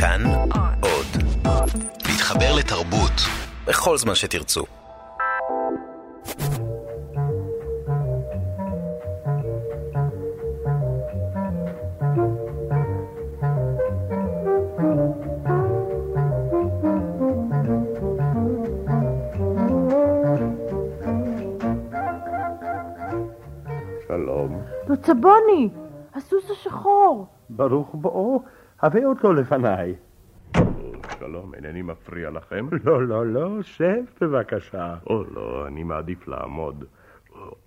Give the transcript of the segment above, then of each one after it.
כאן עוד. להתחבר לתרבות בכל זמן שתרצו. שלום. צבוני, הסוס השחור. ברוך בואו, הבא אותו לפניי. שלום, אינני מפריע לכם? לא, לא, לא, שב בבקשה. או לא, אני מעדיף לעמוד.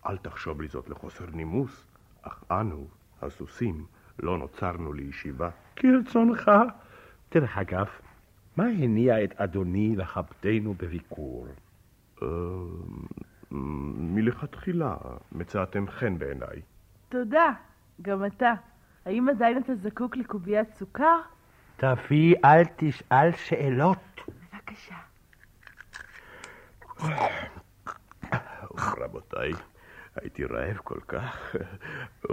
אל תחשוב לי זאת לחוסר נימוס, אך אנו, הסוסים, לא נוצרנו לישיבה. כרצונך. דרך אגב, מה הניע את אדוני לכבדנו בביקור? אה, מלכתחילה מצאתם חן בעיניי. תודה, גם אתה. האם עדיין אתה זקוק לקוביית סוכר? תביא, אל תשאל שאלות. בבקשה. רבותיי, הייתי רעב כל כך.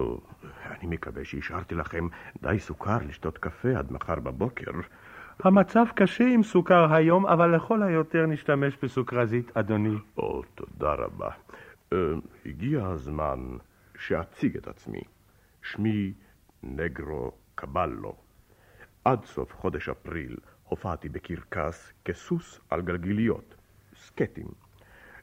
אני מקווה שהשארתי לכם די סוכר לשתות קפה עד מחר בבוקר. המצב קשה עם סוכר היום, אבל לכל היותר נשתמש בסוכרזית, אדוני. או, תודה רבה. Uh, הגיע הזמן שאציג את עצמי. שמי נגרו קבלו. עד סוף חודש אפריל הופעתי בקרקס כסוס על גלגיליות, סקטים.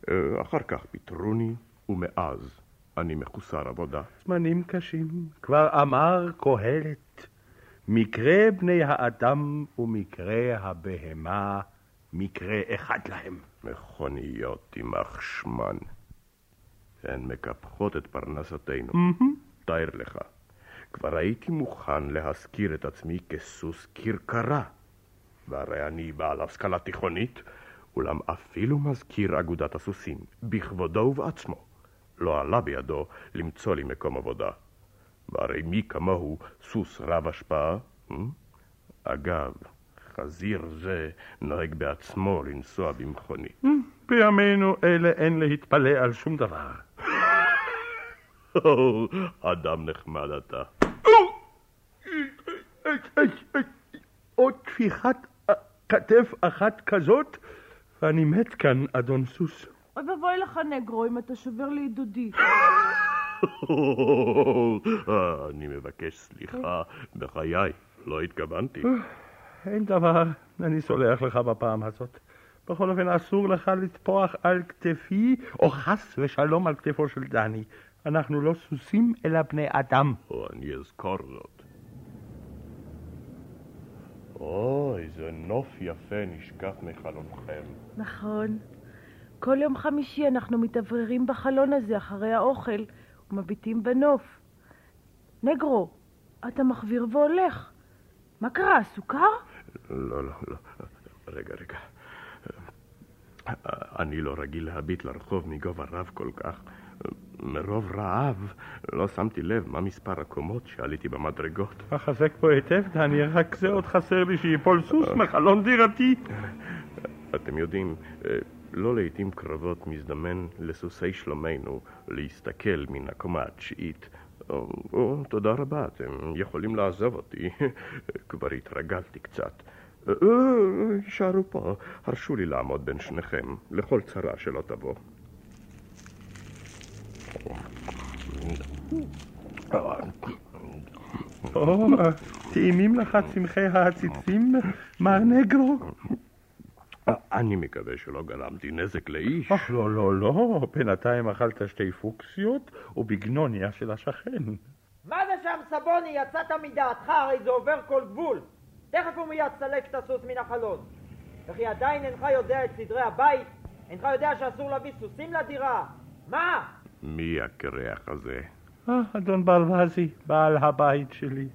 אה, אחר כך פיטרוני, ומאז אני מחוסר עבודה. זמנים קשים, כבר אמר קהלת, מקרה בני האדם ומקרה הבהמה, מקרה אחד להם. מכוניות יימח שמן. הן מקפחות את פרנסתנו. תאר לך. כבר הייתי מוכן להזכיר את עצמי כסוס כרכרה. והרי אני בעל השכלה תיכונית, אולם אפילו מזכיר אגודת הסוסים, בכבודו ובעצמו, לא עלה בידו למצוא לי מקום עבודה. והרי מי כמוהו סוס רב השפעה? אה? אגב, חזיר זה נוהג בעצמו לנסוע במכונית. אה, בימינו אלה אין להתפלא על שום דבר. אדם נחמד אתה. עוד טפיחת כתף אחת כזאת, ואני מת כאן, אדון סוס. אוי ואבוי לך, נגרו, אם אתה שובר לי את דודי. אני מבקש סליחה, בחיי, לא התכוונתי. אין דבר, אני סולח לך בפעם הזאת. בכל אופן, אסור לך לטפוח על כתפי, או חס ושלום על כתפו של דני. אנחנו לא סוסים, אלא בני אדם. או, אני אזכור זאת. אוי, איזה נוף יפה נשקף מחלונכם. נכון. כל יום חמישי אנחנו מתאווררים בחלון הזה אחרי האוכל ומביטים בנוף. נגרו, אתה מחוויר והולך. מה קרה, סוכר? לא, לא, לא. רגע, רגע. אני לא רגיל להביט לרחוב מגובה רב כל כך. מרוב רעב לא שמתי לב מה מספר הקומות שעליתי במדרגות. החזק פה היטב, דני, רק זה עוד חסר לי שיפול סוס מחלון דירתי. אתם יודעים, לא לעיתים קרבות מזדמן לסוסי שלומנו להסתכל מן הקומה התשיעית. או, או, תודה רבה, אתם יכולים לעזוב אותי. כבר התרגלתי קצת. יישארו פה, הרשו לי לעמוד בין שניכם, לכל צרה שלא תבוא. או, טעימים לך צמחי העציצים, מר נגרו? אני מקווה שלא גרמתי נזק לאיש. אך לא, לא, לא, בינתיים אכלת שתי פוקסיות ובגנוניה של השכן. מה זה שם, סבוני? יצאת מדעתך, הרי זה עובר כל גבול. תכף ומיד סלק את הסוס מן החלון. וכי עדיין אינך יודע את סדרי הבית? אינך יודע שאסור להביא סוסים לדירה? מה? מי הקרח הזה? אה, אדון ברווזי, בעל הבית שלי.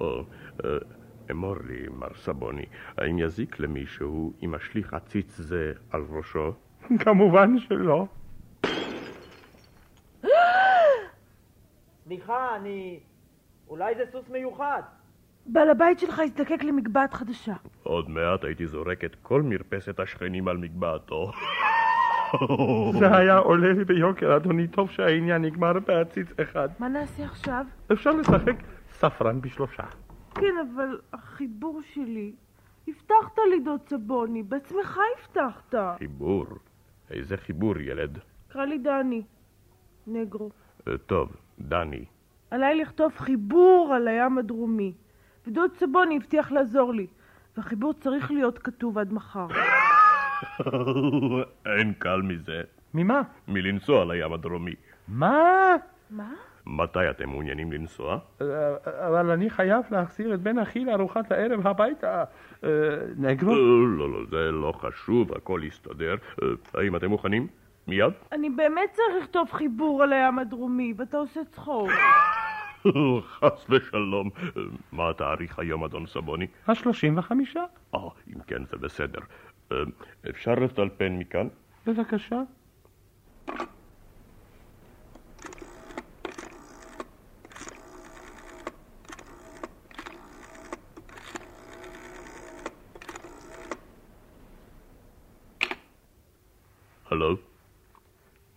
או, אה, אמור לי, מר סבוני, האם יזיק למישהו אם אשליך עציץ זה על ראשו? כמובן שלא. סליחה, אני... אולי זה סוס מיוחד. בעל הבית שלך יזדקק למגבעת חדשה. עוד מעט הייתי זורק את כל מרפסת השכנים על מגבעתו. זה היה עולה לי ביוקר, אדוני. טוב שהעניין נגמר בעציץ אחד. מה נעשה עכשיו? אפשר לשחק ספרן בשלושה. כן, אבל החיבור שלי... הבטחת לי, דוד סבוני, בעצמך הבטחת. חיבור? איזה חיבור, ילד? קרא לי דני. נגרו. אה, טוב, דני. עליי לכתוב חיבור על הים הדרומי. ודוד סבוני הבטיח לעזור לי. והחיבור צריך להיות כתוב עד מחר. אין קל מזה. ממה? מלנסוע לים הדרומי. מה? מה? מתי אתם מעוניינים לנסוע? אה, אבל אני חייב להחזיר את בן אחי לארוחת הערב הביתה. אה, נגרו? לא, לא, זה לא חשוב, הכל יסתדר. האם אתם מוכנים? מיד? אני באמת צריך לכתוב חיבור על הים הדרומי, ואתה עושה צחוק. חס ושלום. מה התאריך היום, אדון סבוני? השלושים וחמישה. אה, אם כן, זה בסדר. אפשר לטלפן מכאן? בבקשה. הלו?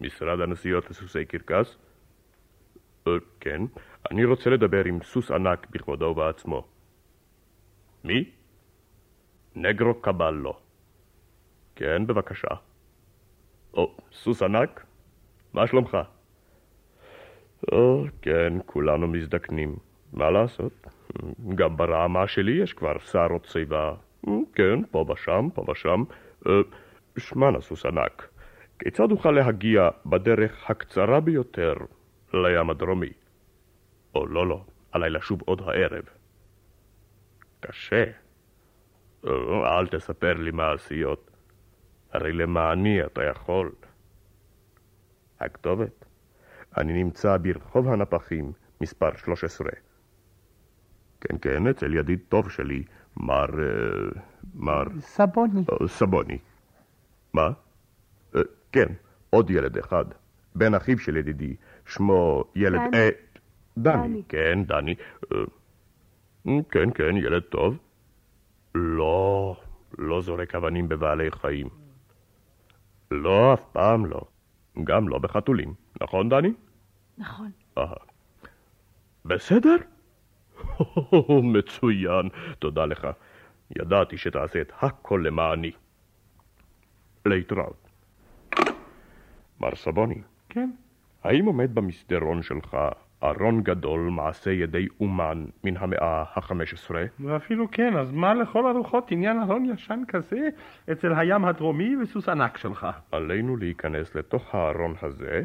משרד הנסיעות לסוסי קרקס? Uh, כן, אני רוצה לדבר עם סוס ענק בכבודו ובעצמו. מי? נגרו קבלו. כן, בבקשה. או, סוס ענק? מה שלומך? או, כן, כולנו מזדקנים. מה לעשות? גם ברעמה שלי יש כבר שערות שיבה. כן, פה ושם, פה ושם. שמע, סוס ענק. כיצד אוכל להגיע בדרך הקצרה ביותר לים הדרומי? או לא, לא, עליי לשוב עוד הערב. קשה. אל תספר לי מעשיות. הרי למעני אתה יכול. הכתובת? אני נמצא ברחוב הנפחים, מספר 13. כן, כן, אצל ידיד טוב שלי, מר... אה, מר... סבוני. סבוני. מה? כן, עוד ילד אחד. בן אחיו של ידידי, שמו ילד... דני. אה, דני. דני. כן, דני. אה, כן, כן, ילד טוב. לא, לא זורק אבנים בבעלי חיים. לא, אף פעם לא. גם לא בחתולים. נכון, דני? נכון. אה. בסדר? מצוין, תודה לך. ידעתי שתעשה את הכל למעני. להתראות. מר סבוני, כן. האם עומד במסדרון שלך ארון גדול מעשה ידי אומן מן המאה ה-15? ואפילו כן, אז מה לכל הרוחות עניין ארון ישן כזה אצל הים הדרומי וסוס ענק שלך? עלינו להיכנס לתוך הארון הזה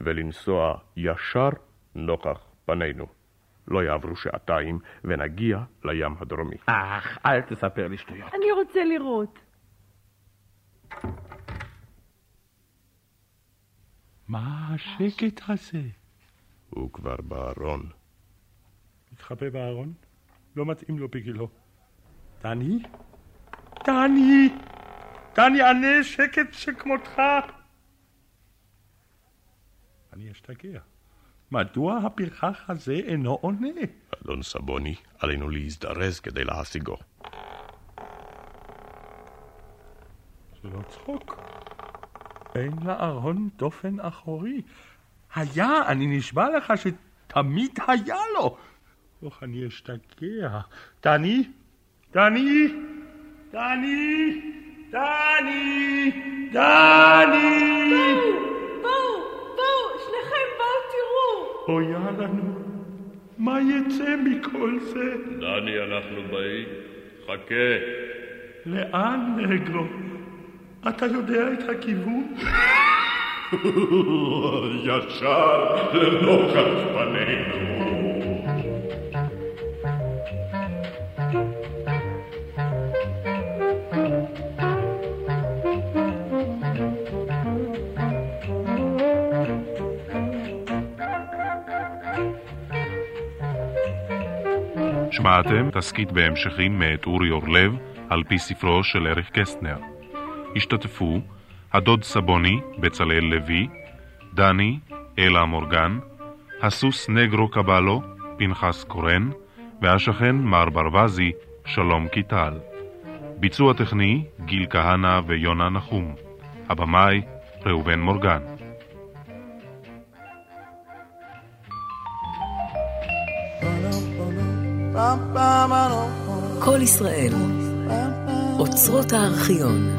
ולנסוע ישר נוכח פנינו. לא יעברו שעתיים ונגיע לים הדרומי. אך, אל תספר לי שטויות. אני רוצה לראות. מה השקט הזה? הוא כבר בארון. מתחבא בארון? לא מתאים לו בגילו. דני? דני! דני, ענה שקט שכמותך! אני אשתגע. מדוע הפרחח הזה אינו עונה? אדון סבוני, עלינו להזדרז כדי להשיגו. זה לא צחוק. אין לארון דופן אחורי. היה, אני נשבע לך שתמיד היה לו. אוח, אני אשתגע. דני? דני? דני? דני? דני! בואו, בואו, שניכם בואו תראו. אויה לנו, מה יצא מכל זה? דני, אנחנו באים. חכה. לאן, נגרו? אתה יודע את הכיוון? ישר לנוכח פנינו. שמעתם תסכית בהמשכים מאת אורי אורלב על פי ספרו של אריך קסטנר. השתתפו הדוד סבוני, בצלאל לוי, דני, אלה מורגן, הסוס נגרו קבלו, פנחס קורן, והשכן מר ברווזי, שלום קיטל. ביצוע טכני, גיל כהנא ויונה נחום. הבמאי, ראובן מורגן. כל ישראל, אוצרות הארכיון.